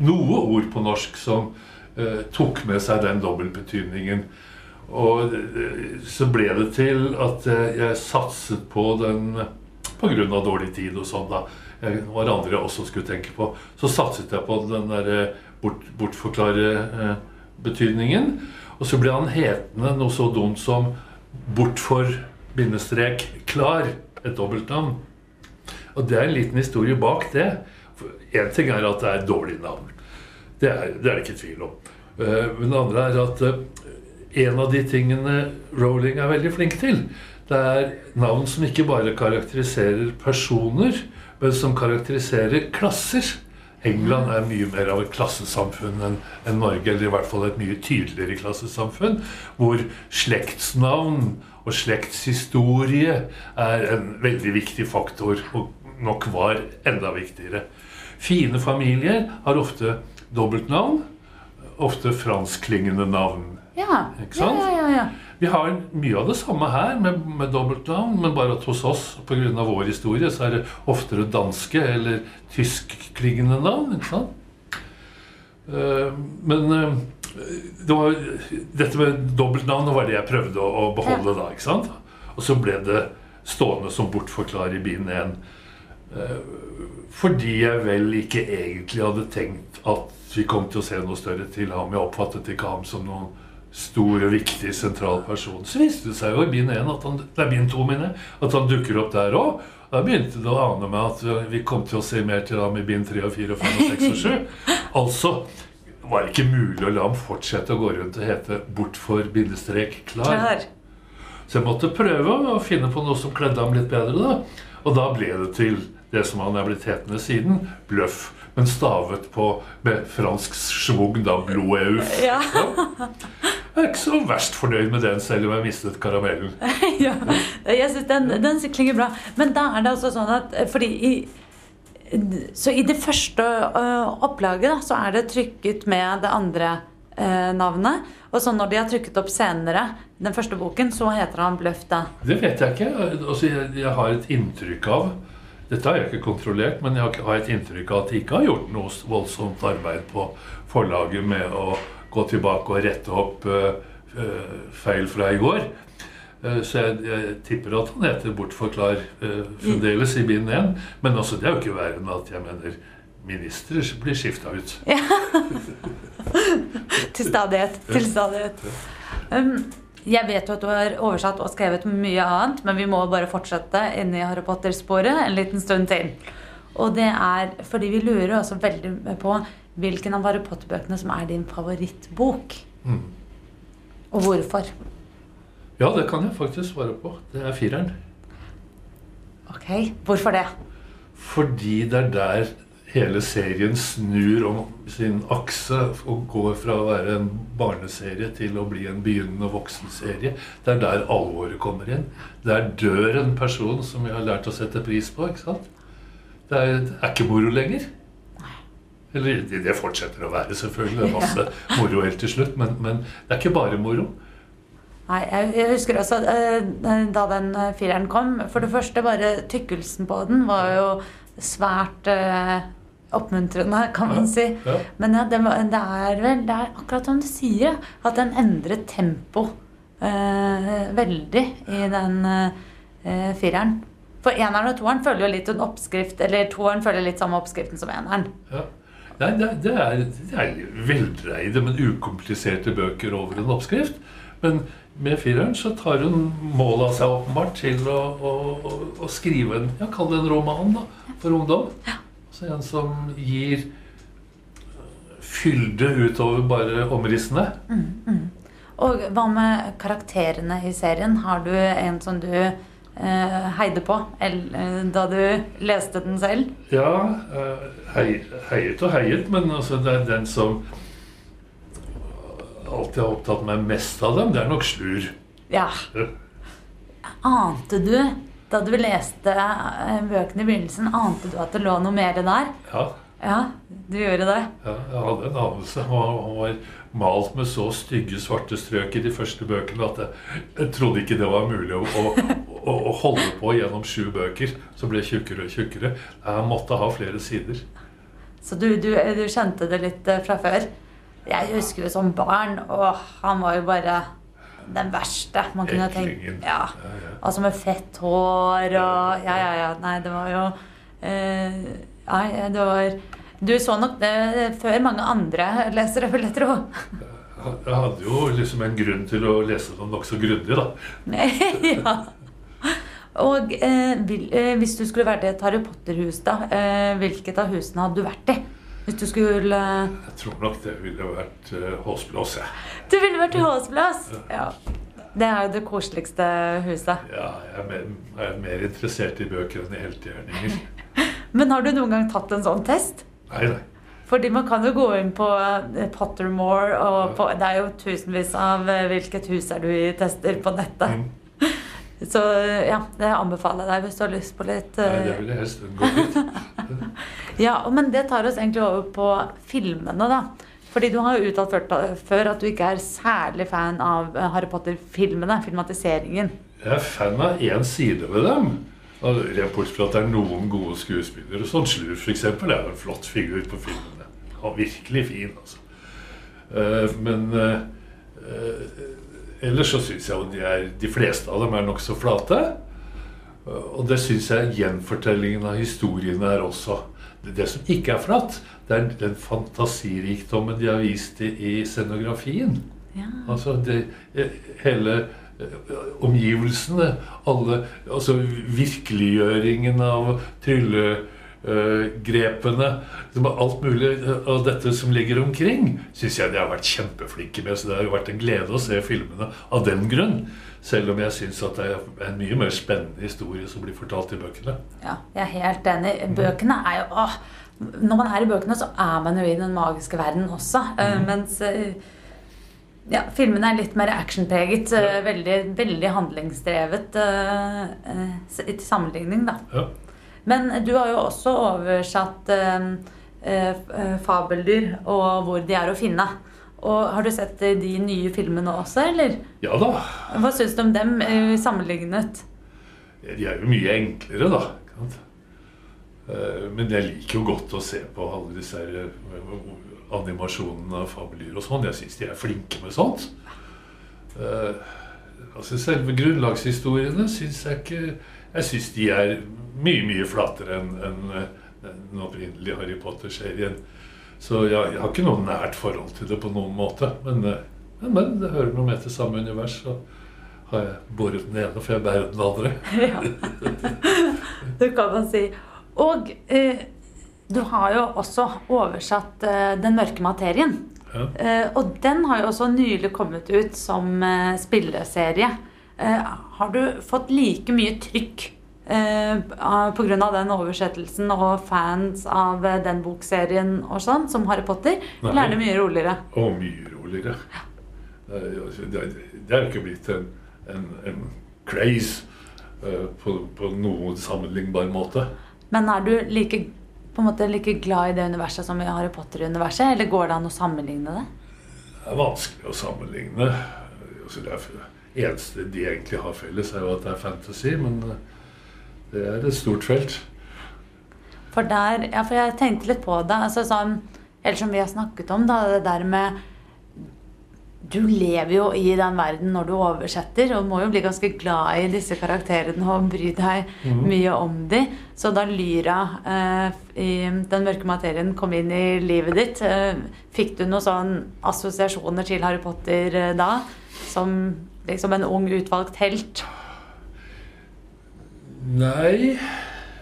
noe ord på norsk som uh, tok med seg den dobbeltbetydningen. Og eh, så ble det til at eh, jeg satset på den pga. dårlig tid og sånn, da. Jeg var andre jeg også skulle tenke på. Så satset jeg på den derre bort, bortforklare-betydningen. Og så ble han hetende noe så dumt som bortfor bindestrek klar. Et dobbeltnavn. Og det er en liten historie bak det. Én ting er at det er et dårlig navn. Det er det, er ikke tvil om. Eh, Men det andre er at eh, en av de tingene Rowling er veldig flink til, det er navn som ikke bare karakteriserer personer, men som karakteriserer klasser. England er mye mer av et klassesamfunn enn en Norge, eller i hvert fall et mye tydeligere klassesamfunn, hvor slektsnavn og slektshistorie er en veldig viktig faktor, og nok var enda viktigere. Fine familier har ofte dobbeltnavn, ofte franskklingende navn. Ja. Ikke sant? Ja, ja, ja, Vi har mye av det samme her med, med dobbeltnavn, men bare at hos oss pga. vår historie så er det oftere danske eller tyskklingende navn. ikke sant? Eh, Men eh, det var, dette med dobbeltnavn var det jeg prøvde å, beholde da. ikke sant? Og så ble det stående som bortforklar i bind 1. Fordi jeg vel ikke egentlig hadde tenkt at vi kom til å se noe større til ham. Jeg oppfattet ikke ham som noen stor og viktig sentral person. Så viste det seg jo i bind 1 at han, det er bind 2 mine, at han dukker opp der òg. Da begynte det å ane meg at vi kom til å se mer til ham i bind 3 og 4 og 5 og 6 og 7. Altså var det ikke mulig å la ham fortsette å gå rundt og hete 'bortfor bindestrek klar'. Klar. Så jeg måtte prøve å finne på noe som kledde ham litt bedre. da. Og da ble det til det som han er blitt hetende siden, bløff. Men stavet på med fransk schwung, da, bloeuf. Ja. Jeg er ikke så verst fornøyd med den, selv om jeg mistet karamellen. ja. Jeg synes den, den klinger bra. Men da er det altså sånn at Fordi i Så i det første uh, opplaget da, så er det trykket med det andre uh, navnet. Og så når de har trykket opp senere, den første boken, så heter han Bløff da. Det vet jeg ikke. Altså, jeg, jeg har et inntrykk av Dette har jeg ikke kontrollert, men jeg har, har et inntrykk av at de ikke har gjort noe voldsomt arbeid på forlaget med å gå tilbake og rette opp ø, ø, feil fra i går. Eh, Så jeg, jeg tipper at han heter Bortforklar fremdeles i bind 1. Men altså, det er jo ikke verre enn at jeg mener ministre blir skifta ut. Til stadighet. Til stadighet. Um, jeg vet jo at du har oversatt og skrevet mye annet, men vi må bare fortsette inni Harry Potter-sporet en liten stund til. Og det er fordi vi lurer også veldig på hvilken av Harry Potter-bøkene som er din favorittbok. Mm. Og hvorfor. Ja, det kan jeg faktisk svare på. Det er fireren. Ok, Hvorfor det? Fordi det er der hele serien snur om sin akse og går fra å være en barneserie til å bli en begynnende voksenserie. Det er der alvoret kommer inn. Der dør en person som vi har lært å sette pris på. ikke sant? Det er, det er ikke moro lenger. Eller det, fortsetter å være, selvfølgelig. Det er masse moro helt til slutt. Men, men det er ikke bare moro. Nei, jeg, husker også eh, da den fireren kom. For det første, bare tykkelsen på den var jo svært eh, oppmuntrende, kan man si. Ja. Men ja, det, det er vel det er akkurat som du sier, at den endret tempo eh, veldig i den eh, fireren. For eneren og toeren følger jo litt en oppskrift, eller toeren følger litt samme oppskriften som eneren. Nei, det, det, er, det er veldreide, men ukompliserte bøker over en oppskrift. Men med fireren så tar hun mål av seg åpenbart til å, å, å, skrive en ja, Kall det en roman da, for ungdom. Så en som gir fylde utover bare omrissene. Og hva med karakterene i serien? Har du en som du eh, heide på da du leste den selv? Ja, eh, hei, heiet og heiet, men altså det er den som alltid har opptatt meg mest av dem, det er nok Slur. Ja. Ante du, da du leste eh, bøkene i begynnelsen, ante du at det lå noe mer der? Ja, Ja, du gjorde det? Ja, jeg hadde en anelse. Han var malt med så stygge svarte strøk i de første bøkene at jeg, jeg trodde ikke det var mulig å, å, å, holde på gjennom sju bøker. Så ble tjukkere og tjukkere. Jeg måtte ha flere sider. Så du, du, du kjente det litt eh, fra før? Jeg husker jo som barn, og han var jo bare den verste man kunne tenke ja. Altså med fett hår og Ja, ja, ja. Nei, det var jo eh, Nei, det var Du så nok det før mange andre lesere, vil jeg tro. Jeg hadde jo liksom en grunn til å lese den nokså grundig, da. ja. Og eh, vil, eh, hvis du skulle vært i et Harry Potter-hus, da, eh, hvilket av husene hadde du vært i? Hvis du skulle Jeg tror nok det ville vært uh, Håsblås, jeg. Du ville vært i Håsplass! Ja. Det er jo det koseligste huset. Ja, jeg er, mer, jeg er mer interessert i bøker enn i heltegjerninger. Men har du noen gang tatt en sånn test? Nei, nei. Fordi man kan jo gå inn på eh, Pottermore, og på, det er jo tusenvis av eh, 'Hvilket hus er du i?' tester på nettet. Mm. Så ja, det anbefaler jeg deg hvis du har lyst på litt nei, eh, det vil jeg helst unngå. Ja, men det tar oss egentlig over på filmene, da. Fordi du har jo uttalt før- at du ikke er særlig fan av eh, Harry Potter-filmene, filmatiseringen. Jeg er fan av én side ved dem. Bortsett fra at det er noen gode skuespillere. Sånn Slur, for eksempel, er jo en flott figur på filmene. Er virkelig fin, altså. Eh, men eh, eh, ellers så syns jeg jo de, er, de fleste av dem er nokså flate. Og det syns jeg gjenfortellingen av historiene er også. Det, det som ikke er flatt, det er den fantasirikdommen de har vist i, i scenografien. Ja. Altså det, hele omgivelsene, alle Altså virkeliggjøringen av tryllegrepene Alt mulig eh, av dette som ligger omkring, syns jeg de har vært kjempeflinke med. Så det har jo vært en glede å se filmene av den grunn. Selv om jeg syns at det er en mye mer spennende historie som blir fortalt i bøkene. Ja, jeg er helt enig. Bøkene er jo åh, Når man er i bøkene, så er man jo i den magiske verden også. eh, Mens eh, ja, filmene er litt mer actionpreget. eh, Veldig, veldig handlingsdrevet eh, eh, til sammenligning, da. Ja. Men du har jo også oversatt fabeldyr og hvor de er å finne. Og Har du sett de nye filmene også, eller? ja da. Hva syns du om dem sammenlignet? De er jo mye enklere, da. Men jeg liker jo godt å se på alle disse her animasjonene av fabeldyr og sånn. Jeg syns de er flinke med sånt. Uh, Altså Selve grunnlagshistoriene syns jeg ikke Jeg syns de er mye, mye flatere enn eh, den opprinnelige Harry Potter-serien. Så jeg, jeg har ikke noe nært forhold til det på noen måte. Men, eh, men, men det hører noe med til samme univers. Så har jeg båret den ene, for jeg bærer den andre. Ja. Det kan man si. Og eh, du har jo også oversatt uh, Den mørke materien. Ja. Uh, og den har jo også nylig kommet ut som uh, spilleserie. Har du fått like mye trykk uh, pga. den oversettelsen og fans av den bokserien og sånn, som Harry Potter? Nei. Eller er det mye roligere? Og mye roligere. Det er, altså, det er, er ikke blitt en, en, en craze på, på noen sammenlignbar måte. Men er du like, på en måte like glad i det universet som i Harry Potter-universet, eller går det an å sammenligne det? Det er vanskelig å sammenligne. Altså, det er, eneste de egentlig har felles, er jo at det er fantasy, men eh, det er et stort felt. For der, ja, for jeg tenkte litt på det. Altså sånn, eller som vi har snakket om, da, det der med Du lever jo i den verden når du oversetter, og må jo bli ganske glad i disse karakterene og bry deg mye om dem. Så da Lyra eh, i Den mørke materien kom inn i livet ditt, eh, fikk du noen sånn assosiasjoner til Harry Potter eh, da? Som liksom en ung, utvalgt helt? Nei,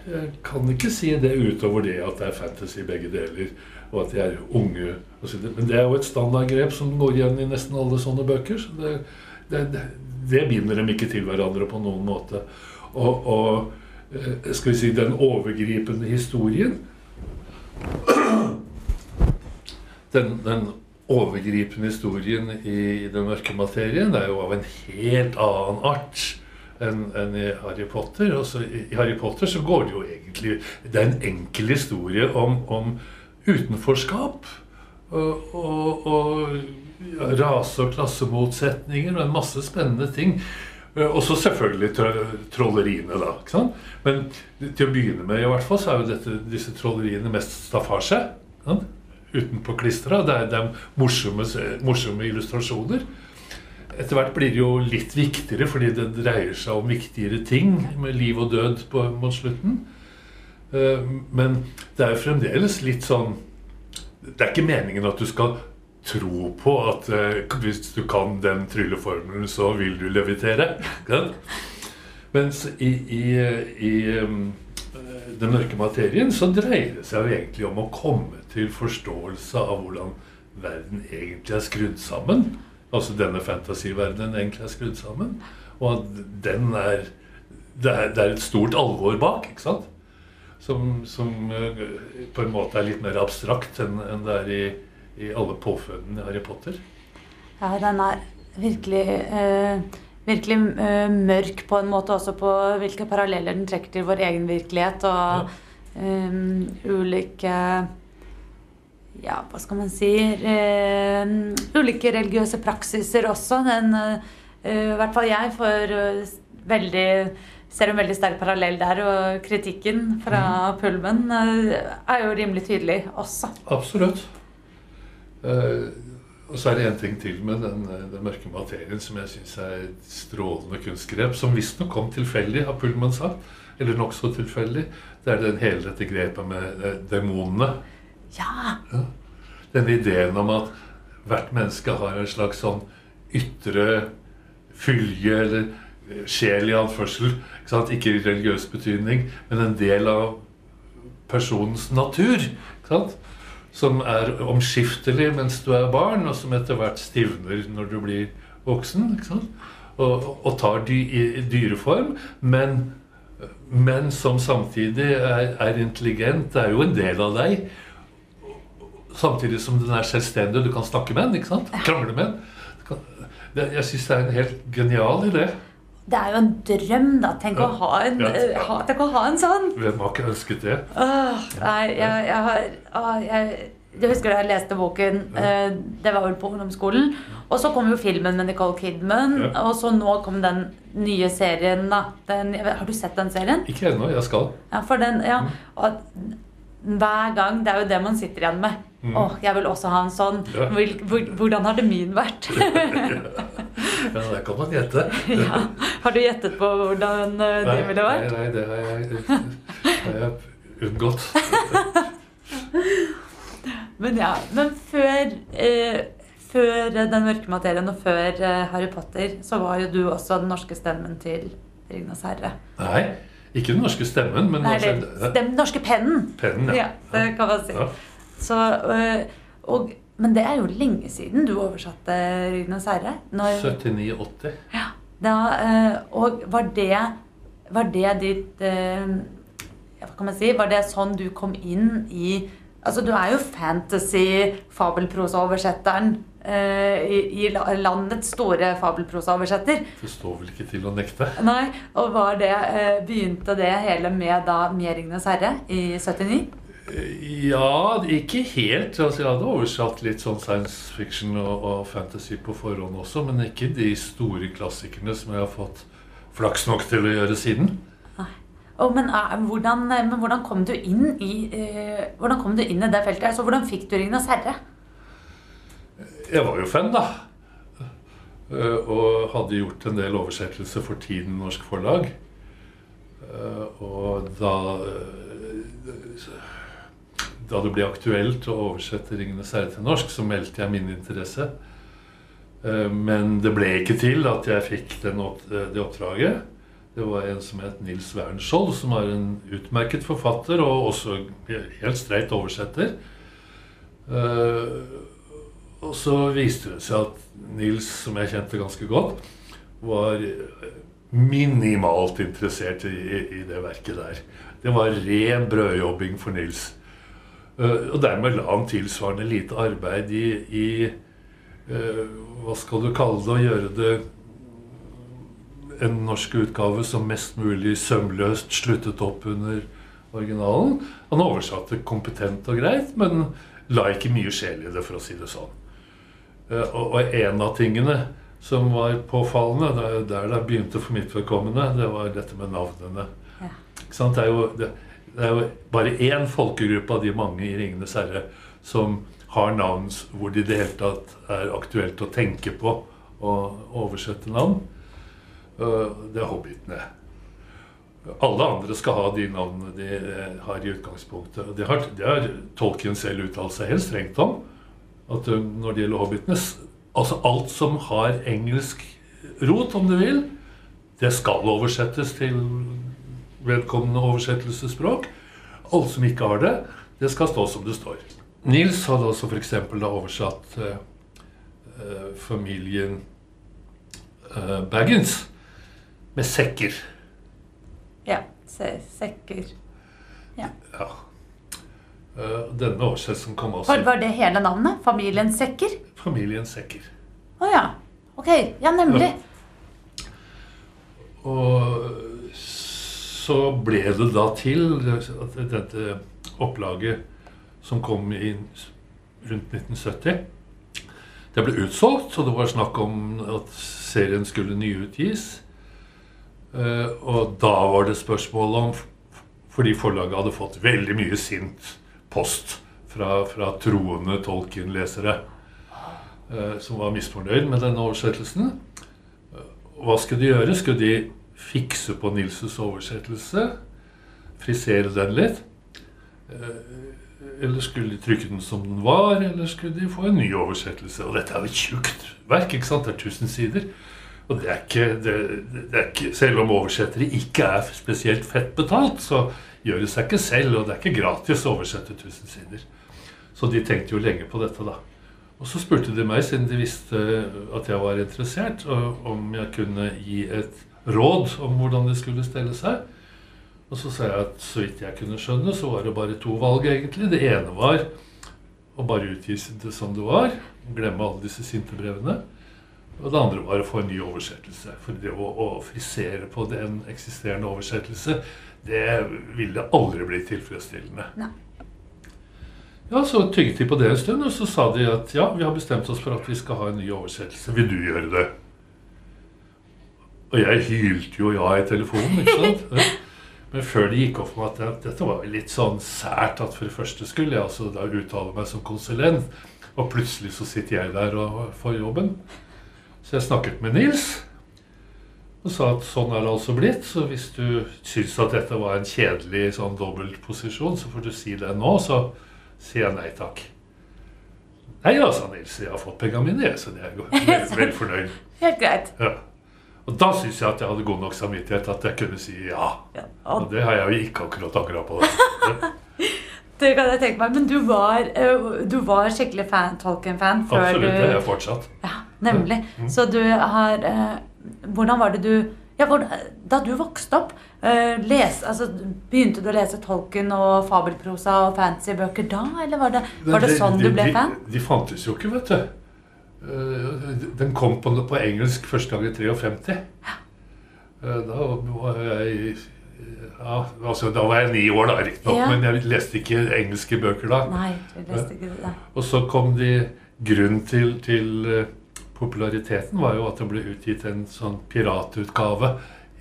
jeg kan ikke si det utover det at det er fantasy begge deler. Og at de er unge. Altså, men det er jo et standardgrep som går igjen i nesten alle sånne bøker. Så det, det, det, binder dem ikke til hverandre på noen måte. Og, og eh, skal vi si den overgripende historien den, den overgripende historien i Den mørke materien er jo av en helt annen art enn en i Harry Potter. Også i, I Harry Potter så går det jo egentlig Det er en enkel historie om, om utenforskap. Og, og, og rase- og klassemotsetninger og en masse spennende ting. Eh, Og så selvfølgelig trolleriene, da. ikke sant? Men til å begynne med i hvert fall så er jo dette, disse trolleriene mest staffasje. Utenpå klistra. Det er, det er morsomme, morsomme illustrasjoner. etter hvert blir det jo litt viktigere, fordi det dreier seg om viktigere ting med liv og død på, mot slutten. Eh, Men det er jo fremdeles litt sånn Det er ikke meningen at du skal tro på at eh, hvis du kan den trylleformelen, så vil du levitere. Mens i, i, i um, den mørke materien så dreier det seg jo egentlig om å komme til forståelse av hvordan verden egentlig er skrudd sammen. Altså denne fantasiverdenen egentlig er skrudd sammen. Og at den er det, er det er et stort alvor bak, ikke sant? Som, som eh, på en måte er litt mer abstrakt enn enn det er i, i alle påfødende i Harry Potter. Ja, den er virkelig, eh, virkelig eh, mørk på en måte også på hvilke paralleller den trekker til vår egen virkelighet og eh, ulike Ja, hva skal man si eh, Ulike religiøse praksiser også. Den, eh, I hvert fall jeg får veldig ser en veldig sterk parallell der, og kritikken fra Pullman eh, er jo rimelig tydelig også. Absolutt. Eh, og så er det en ting til med den, eh, den mørke materien som jeg syns er et strålende kunstgrep, som visstnok kom tilfeldig, har Pullman sagt. Eller nokså tilfeldig. Det er den hele dette grepet med eh, demonene. Ja! Den ideen om at hvert menneske har en slags sånn ytre fylje eller sjel i anførsel. Ikke, i religiøs betydning, men en del av personens natur. Ikke sant? Som er omskiftelig mens du er barn, og som etter hvert stivner når du blir voksen. Ikke? Og, og tar dy, i dyreform, men, men som samtidig er, er intelligent. Det er jo en del av deg. Samtidig som den er selvstendig, og du kan snakke med den. ikke sant? Krangle med den. Jeg syns det er en helt genial idé. Det er jo en drøm, da. Tenk, Ja. å, ha en, Ja. eh, ha, tenk å ha en sånn. Hvem har ikke ønsket det? Åh, nei, jeg, jeg har åh, jeg, jeg husker da jeg leste boken. Ja. det var vel på ungdomsskolen. Og så kom jo filmen med Nicole Kidman. Ja. Og så nå kom den nye serien, da. Den, har du sett den serien? Ikke ennå. Jeg skal. Ja, for den, ja. Og hver gang, det er jo det man sitter igjen med. Mm. Åh, jeg vil også ha en sånn. Ja. Hvordan har det min vært? Ja, det kan man gjette. ja. Har du gjettet på hvordan eh, Nei, det ville vært? Nei, nei, det har jeg, det har jeg unngått. Men ja, men før, eh, før Den mørke materien og før eh, Harry Potter, så var jo du også den norske stemmen til Ringenes herre. Nei, ikke den norske stemmen, men Nei, den norske pennen. pennen. Ja, det kan man si. Ja. Så, eh, og, men det er jo lenge siden du oversatte Ringenes herre. Når, 79-80. ja, da, eh, og var det, var det ditt eh, Hva kan man si? Var det sånn du kom inn i Altså, du er jo fantasy-fabelprosaoversetteren eh, i, i landets store fabelprosaoversetter. Det står vel ikke til å nekte. Nei, og var det, begynte det hele med da med Ringenes herre i 79? Ja, ikke helt. Altså, jeg hadde oversatt litt sånn science fiction og, og fantasy på forhånd også, men ikke de store klassikerne som jeg har fått flaks nok til å gjøre siden. Oh, men, uh, hvordan, men hvordan kom du inn i uh, Hvordan kom du inn i det feltet? Altså, hvordan fikk du Ringenes herre? Jeg var jo fan, da. Uh, Og hadde gjort en del oversettelser for Tiden Norsk Forlag. Eh, Og da eh, Da det ble aktuelt å oversette 'Ringenes herre' til norsk, så meldte jeg min interesse. Eh, Men det ble ikke til at jeg fikk opp, det oppdraget. Det var en som het Nils Wernskjold, som er en utmerket forfatter og også helt streit oversetter. Eh, og så viste det seg at Nils, som jeg kjente ganske godt, var minimalt interessert i, i det verket der. Det var ren brødjobbing for Nils. Eh, og dermed la han tilsvarende lite arbeid i, i eh, Hva skal du kalle det? Å gjøre det en norsk utgave som mest mulig sømløst sluttet opp under originalen. Han oversatte kompetent og greit, men la ikke mye sjel i det, for å si det sånn. Eh, Og, en av tingene som var påfallende, det er jo der det begynte for mitt vedkommende, det var dette med navnene. Ja. Det, er jo, det, det er jo bare én folkegruppe av de mange i 'Ringenes herre' som har navn hvor det i det hele tatt er aktuelt å tenke på å oversette navn. Eh, det er hobbitene. Alle andre skal ha de navnene de eh, har i utgangspunktet. Det har, har Tolkien selv uttalt seg helt strengt om. At eh, når det gjelder hobbitene Altså alt som har engelsk rot, om du vil, det skal oversettes til vedkommende oversettelsesspråk. Alle som ikke har det, det skal stå som det står. Nils hadde altså f.eks. oversatt uh, uh, familien eh, Baggins med sekker. Ja. Se, sekker. Ja. ja. denne oversettelsen kom også var, var det hele navnet? Familien Sekker? Familien Sekker. Å oh, ja. Ok. Ja, nemlig. Ja. Og så ble det da til dette opplaget som kom inn rundt 1970. Det ble utsolgt, og det var snakk om at serien skulle nyutgis. Eh, og da var det spørsmål om Fordi forlaget hadde fått veldig mye sint post fra, fra troende Tolkien-lesere eh, som var misfornøyd med denne oversettelsen. Hva skulle de gjøre? Skulle de fikse på Nilses oversettelse? Frisere den litt? Eh, eller skulle de trykke den som den var, eller skulle de få en ny oversettelse? Og dette er jo et tjukt verk. ikke sant? Det er 1000 sider. Og det er, ikke, det, det er ikke, Selv om oversettere ikke er spesielt fett betalt, så gjør det seg ikke selv. Og det er ikke gratis å oversette 1000 sider. Så de tenkte jo lenge på dette, da. Og så spurte de meg, siden de visste at jeg var interessert, om jeg kunne gi et råd om hvordan de skulle stelle seg. Og så sa jeg at så vidt jeg kunne skjønne, så var det bare to valg, egentlig. Det ene var å bare utgi det som det var, glemme alle disse sinte brevene. Og det andre var å få en ny oversettelse. For det å, å frisere på en eksisterende oversettelse, det ville aldri bli tilfredsstillende. Nei. Ja, Så tygget de på det en stund, og så sa de at ja, vi har bestemt oss for at vi skal ha en ny oversettelse. Vil du gjøre det? Og jeg hylte jo ja i telefonen, ikke sant? Men før det gikk opp for meg at dette var litt sånn sært at for det første skulle jeg altså da uttale meg som konsulent, og plutselig så sitter jeg der og får jobben. Så jeg snakket med Nils og sa at sånn er det altså blitt. Så hvis du syns at dette var en kjedelig sånn dobbeltposisjon, så får du si det nå. Så sier jeg nei takk. Nei da, sa Nils. Jeg har fått pengene mine, så jeg er jeg vel, vel fornøyd. Helt greit. Ja. Og da syns jeg at jeg hadde god nok samvittighet at jeg kunne si ja. ja. Og det har jeg jo ikke akkurat angra på. det kan jeg tenke meg. Men du var, eh, du var skikkelig fan, Tolkien-fan før Absolutt, du Absolutt. Det er jeg fortsatt. Ja, Nemlig. Mm. Så du har eh, Hvordan var det du ja, Da du vokste opp, eh, les, altså, begynte du å lese Tolkien og fabelprosa og fantasybøker da? Eller var det, var det sånn du ble fan? De, de fantes jo ikke, vet du. Eh, den kom på, på engelsk første gang i 53. Eh, da var jeg ja, altså, Da var jeg ni år, da, riktignok. Ja. Men jeg leste ikke engelske bøker da. Nei, du leste ikke det. Og så kom de Grunnen til, til eh, populariteten var jo at det ble utgitt en sånn piratutgave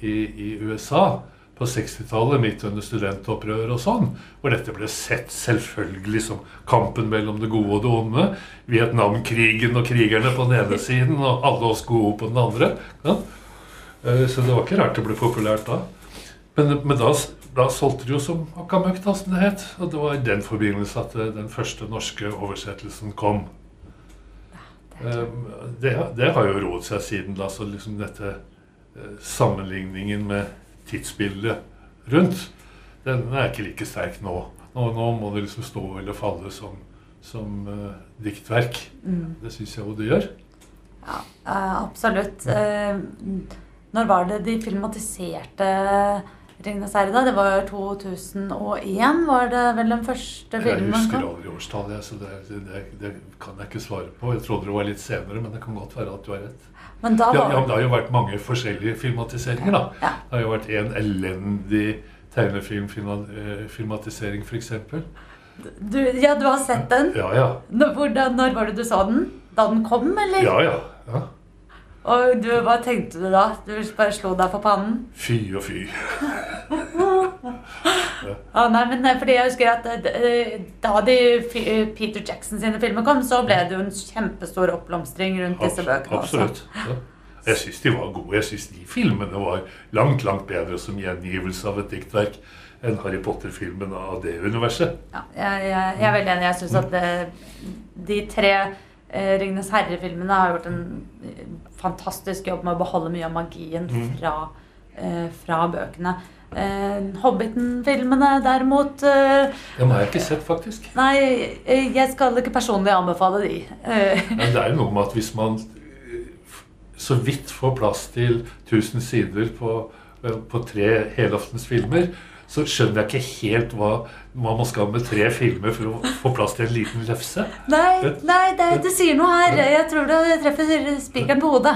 i, i USA på 60-tallet, midt under studentopprøret og sånn, hvor dette ble sett selvfølgelig som kampen mellom det gode og det onde. Vietnamkrigen og krigerne på den ene siden og alle oss gode på den andre. Ja. Eh, så det var ikke rart det ble populært da. Men, men da, da, solgte det jo som akkamøkk, da, som det het. Og det var i den forbindelse at eh, den første norske oversettelsen kom. Eh, det, det har jo roet seg siden da, så liksom dette sammenligningen med tidsbildet rundt, den er ikke like sterk nå. Nå, nå må det liksom stå eller falle som, som uh, diktverk. Mm. Det syns jeg jo det gjør. Ja, uh, absolutt. Uh, når var det de filmatiserte 'Ringenes herre'? Det var 2001, var det vel den første filmen? Jeg husker aldri årstallet, så det, det, det, kan jeg ikke svare på. Jeg trodde det var litt senere, men det kan godt være at du har rett. Men da var... ja, ja, det har jo vært mange forskjellige filmatiseringer. da. Ja. Det har jo vært en elendig tegnefilmfilmatisering, eh, f.eks. Du, ja, du har sett den? Ja, ja. Når, når var det du så den? Da den kom, eller? Ja, ja. ja. Og du, hva tenkte du da? Du bare slo deg for pannen? Fy og fy. Ah, nei, men eh, fordi jeg husker at eh, Da de eh, Peter Jackson sine filmer kom, så ble det jo en kjempestor oppblomstring rundt disse bøkene. Absolutt. Ja. Jeg syns de var gode. Jeg syns de filmene var langt, langt bedre som gjengivelse av et diktverk enn Harry Potter-filmen av det universet. Ja, jeg, jeg, jeg er veldig enig. Jeg syns at det, de tre eh, Ringenes herre-filmene har gjort en eh, fantastisk jobb med å beholde mye av magien Mm. fra, eh, fra bøkene. Eh, Hobbiten-filmene derimot eh, Dem har jeg ikke sett, faktisk. Nei, eh, jeg skal ikke personlig anbefale de. Men det er jo noe med at hvis man så vidt får plass til 1000 sider på, på tre helaftens filmer, så skjønner jeg ikke helt hva, hva man skal med tre filmer for å få plass til en liten lefse. Nei, nei det, det sier noe her. Jeg tror det treffer spikeren på hodet.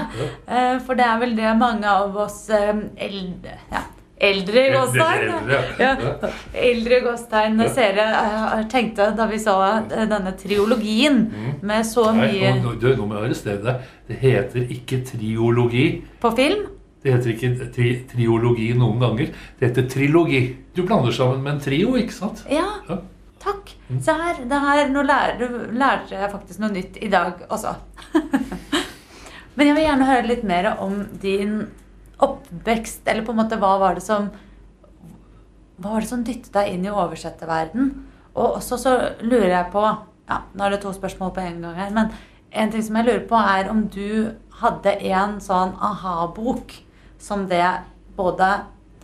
For det er vel det mange av oss eldre ja, Eldre gåstegn. Eldre, Ja. ja. Eldre gåstegn seere eh, tenkte da vi så eh, denne triologien med så mye Nei, nå, nå må jeg arrestere deg. Det heter ikke triologi. på film. Det heter ikke tri triologi noen ganger. Det heter trilogi. Du blander sammen med en trio, ikke sant? Ja, Ja. takk. Se her. Det her nå lærer, lærte jeg faktisk noe nytt i dag også. Men jeg vil gjerne høre litt mer om din oppvekst, eller på en måte hva var det som Hva var det som dyttet deg inn i oversetterverden? Og også så lurer jeg på ja, Nå er det to spørsmål på en gang her, men en ting som jeg lurer på, er om du hadde en sånn aha-bok som det både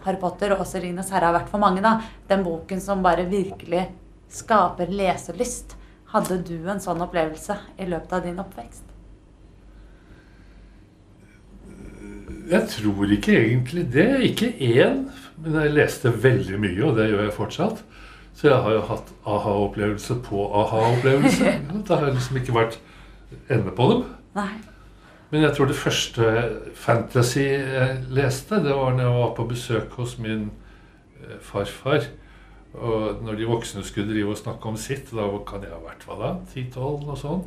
Harry Potter og også Ringenes herre har vært for mange. da. Den boken som bare virkelig skaper leselyst. Hadde du en sånn opplevelse i løpet av din oppvekst? Jeg tror ikke egentlig det. Ikke én. Men jeg leste veldig mye, og det gjør jeg fortsatt. Så jeg har jo hatt aha-opplevelse på aha-opplevelse. Det har liksom ikke vært ende på dem. Nei. Men jeg tror det første fantasy jeg leste, det var når jeg var på besøk hos min eh, farfar. Og når de voksne skulle drive og snakke om sitt, da kan jeg ha vært hva da, 10-12 og sånn,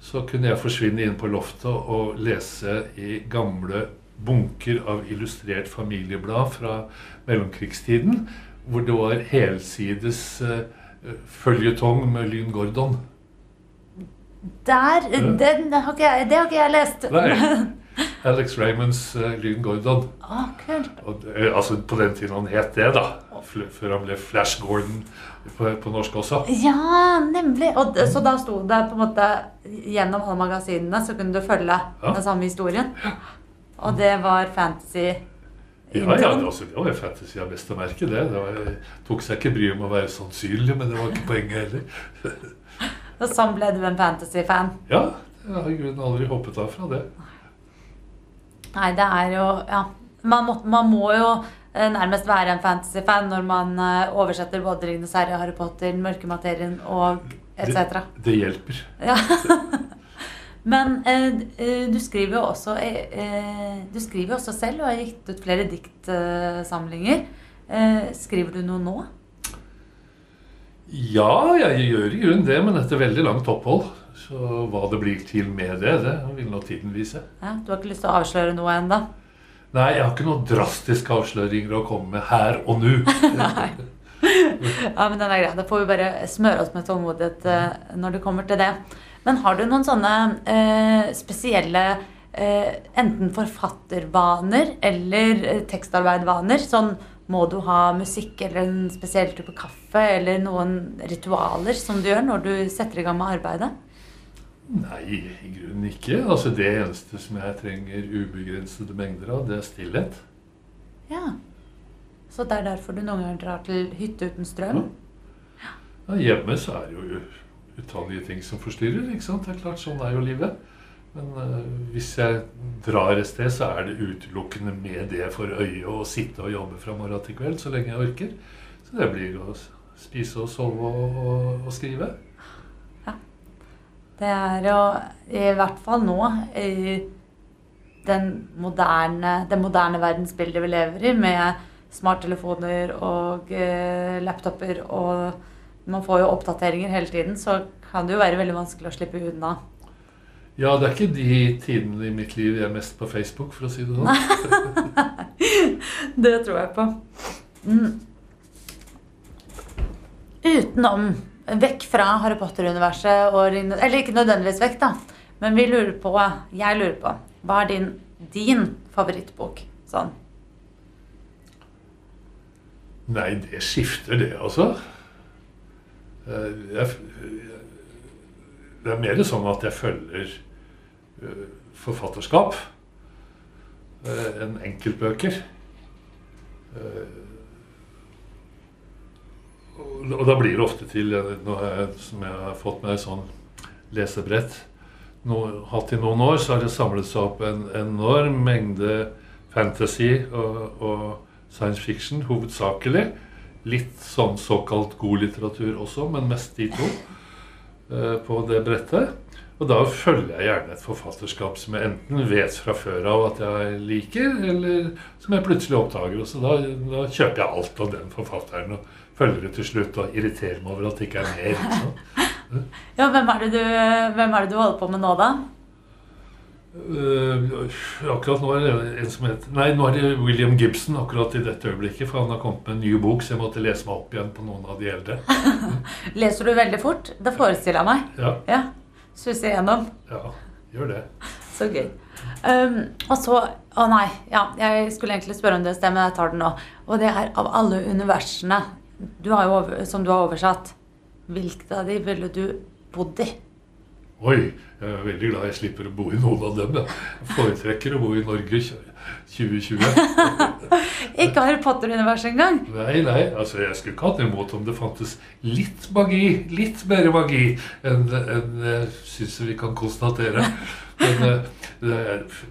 så kunne jeg forsvinne inn på loftet og lese i gamle bunker av illustrert familieblad fra mellomkrigstiden, hvor det var helsides eh, føljetong med Lyn Gordon. Der, den har ikke jeg, det har ikke jeg lest. Nei. Alex Raymonds uh, Lyn Gordon. Å, kult. Og, altså På den tiden han het det, da. Før han ble Flash Gordon på, på norsk også. Ja, nemlig. Og, så da sto det på en måte Gjennom alle magasinene så kunne du følge Ja. den samme historien. Og det var fantasy. Ja, ja, det, altså, det var jo fantasy av beste merke, det. det var, tok seg ikke bryet med å være sannsynlig, men det var ikke poenget heller. Og sånn ble du en fantasy-fan. Ja, jeg har i grunnen aldri hoppet av fra det. Nei, det er jo Ja. Man må, man må jo eh, nærmest være en fantasy-fan når man eh, oversetter både Ringenes herre, Harry Potter, 'Mørke materien' og etc. Det hjelper. Ja. Men eh, eh, du skriver jo også eh, eh, Du skriver også selv og har gitt ut flere diktsamlinger. Eh, skriver du noe nå? Ja, jeg gjør i grunnen det, men etter veldig langt opphold. Så hva det blir til med det, det vil nå tiden vise. Ja, du har ikke lyst til å avsløre noe ennå? Nei, jeg har ikke noen drastiske avsløringer å komme med her og nå. Nei. Ja, men den er grei. Da får vi bare smøre oss med tålmodighet eh, når det kommer til det. Men har du noen sånne eh, spesielle eh, enten forfattervaner eller eh, tekstarbeidvaner? Sånn må du ha musikk eller en spesiell type kaffe eller noen ritualer som du gjør når du setter i gang med arbeidet? Nei, i grunnen ikke. Altså Det eneste som jeg trenger ubegrensede mengder av, det er stillhet. Ja. Så det er derfor du noen ganger drar til hytte uten strøm? Ja, hjemme så er det jo utallige ting som forstyrrer. ikke sant? Det er klart, Sånn er jo livet. Men uh, hvis jeg drar et sted, så er det utelukkende med det for øye å sitte og jobbe fra morgen til kveld så lenge jeg orker. Så det blir å spise og sove og, og, og skrive. Det er jo i hvert fall nå i den moderne, det moderne verdensbildet vi lever i, med smarttelefoner og uh, laptoper og man får jo oppdateringer hele tiden, så kan det jo være veldig vanskelig å slippe unna. Ja, det er ikke de tidene i mitt liv jeg er mest på Facebook, for å si det sånn. Det tror jeg på. Mm. Utenom Vekk fra Harry Potter-universet og Eller ikke nødvendigvis vekk, da. Men vi lurer på Jeg lurer på Hva er din, din favorittbok? Sånn. Nei, det skifter, det, altså. Eh, Jeg, det er mer sånn at jeg følger eh, forfatterskap eh, enn enkeltbøker. Eh, Og da blir det ofte til, eh, jeg, som jeg har fått med sånn lesebrett no, hatt i noen år, så har det samlet seg opp en enorm mengde fantasy og, og science fiction, hovedsakelig. Litt sånn såkalt god litteratur også, men mest de to eh, på det brettet. Og da følger jeg gjerne et forfatterskap som jeg enten vet fra før av at jeg liker, eller som jeg plutselig oppdager. Og så da, da kjøper jeg alt av den forfatteren og følger det til slutt og irriterer meg over at det ikke er mer. Ja, hvem er, du, hvem er det du holder på med nå, da? Eh, akkurat nå er det en som heter Nei, nå er det William Gibson akkurat i dette øyeblikket. For han har kommet med en ny bok, så jeg måtte lese meg opp igjen på noen av de eldre. Leser du veldig fort? Det forestiller jeg meg. Ja, Ja. Suser gjennom. ja gjør det. Så gøy. Um, og så Å nei, ja, jeg skulle egentlig spørre om det stemmer sted, men jeg tar det nå. Og det er av alle universene du over, som du har oversatt, hvilket av de ville du bodd i? Oi, jeg er veldig glad jeg slipper å bo i noen av dem. Jeg foretrekker å bo i Norge 2020. Ikke Harry Potter-universet engang. Nei, nei, altså jeg skulle ikke hatt imot om det fantes litt magi, litt mer magi enn en, jeg syns vi kan konstatere. Men eh, det,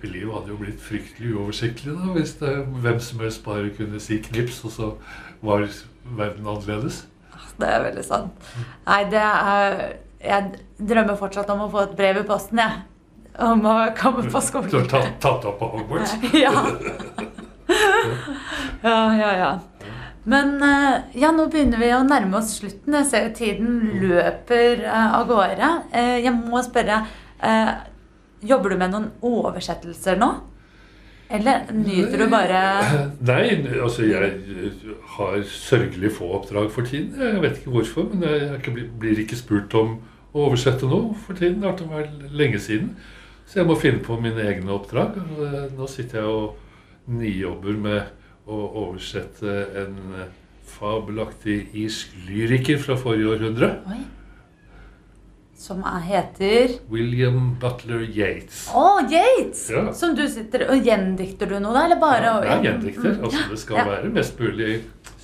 livet hadde jo blitt fryktelig uoversiktlig da, hvis det, hvem som helst bare kunne si knips, og så var verden annerledes. Det er veldig sant. Nei, det er Jeg drømmer fortsatt om å få et brev i posten, jeg. Om å komme på Du har skolen. tatt, tatt opp på Hogwarts. Ja. ja, ja, ja. Men eh, ja, nå begynner vi å nærme oss slutten. Jeg ser jo tiden løper eh, av gårde. Eh, Jeg må spørre Jobber du med noen oversettelser nå? Eller nyter du bare Nei, altså jeg har sørgelig få oppdrag for tiden. Jeg vet ikke hvorfor, men jeg blir ikke spurt om å oversette noe for tiden. Det har vært lenge siden. Så jeg må finne på mine egne oppdrag. Eh, Nå sitter jeg og nijobber med å oversette en fabelaktig irsk lyriker fra forrige århundre. Oi. Som er, heter William Butler Yates. Å, Yates! Ja. Som du sitter og Gjendikter du noe, da? Eller bare Ja, er gjendikter. Mm, Altså, ja, det skal ja. være mest mulig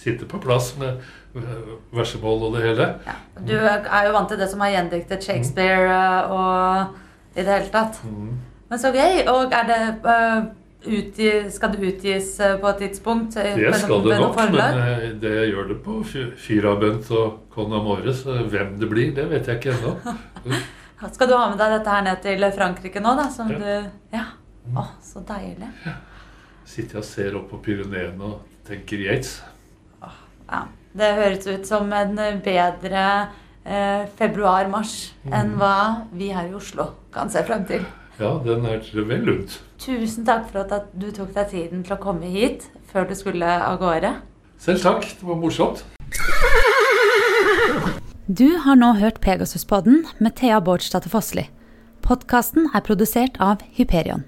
sitte på plass med eh, versemål og det hele. Ja. Du er jo vant til det som er gjendiktet Shakespeare eh, og i det hele tatt. Mm. Men så gøy. Og er det eh, utgi, Skal det utgis eh, på et tidspunkt? eh, Det skal det nok, men eh, det gjør det på Firabent og Con Amore, hvem det blir, det vet jeg ikke ennå. Skal du ha med deg dette her ned til Frankrike nå, da? Som Ja. du Ja. Å, så deilig. Sitter jeg og ser opp på Pyreneene og tenker Yates. Ja. Det høres ut som en bedre eh, februar-mars Mm. enn hva vi her i Oslo kan se frem til. Ja, den er vel lunt. Tusen takk for at du tok deg tiden til å komme hit før du skulle av gårde. Selv takk, det var morsomt. Du har nå hørt Pegasus-podden med Thea Bårdsdatter Fossli. Podkasten er produsert av Hyperion.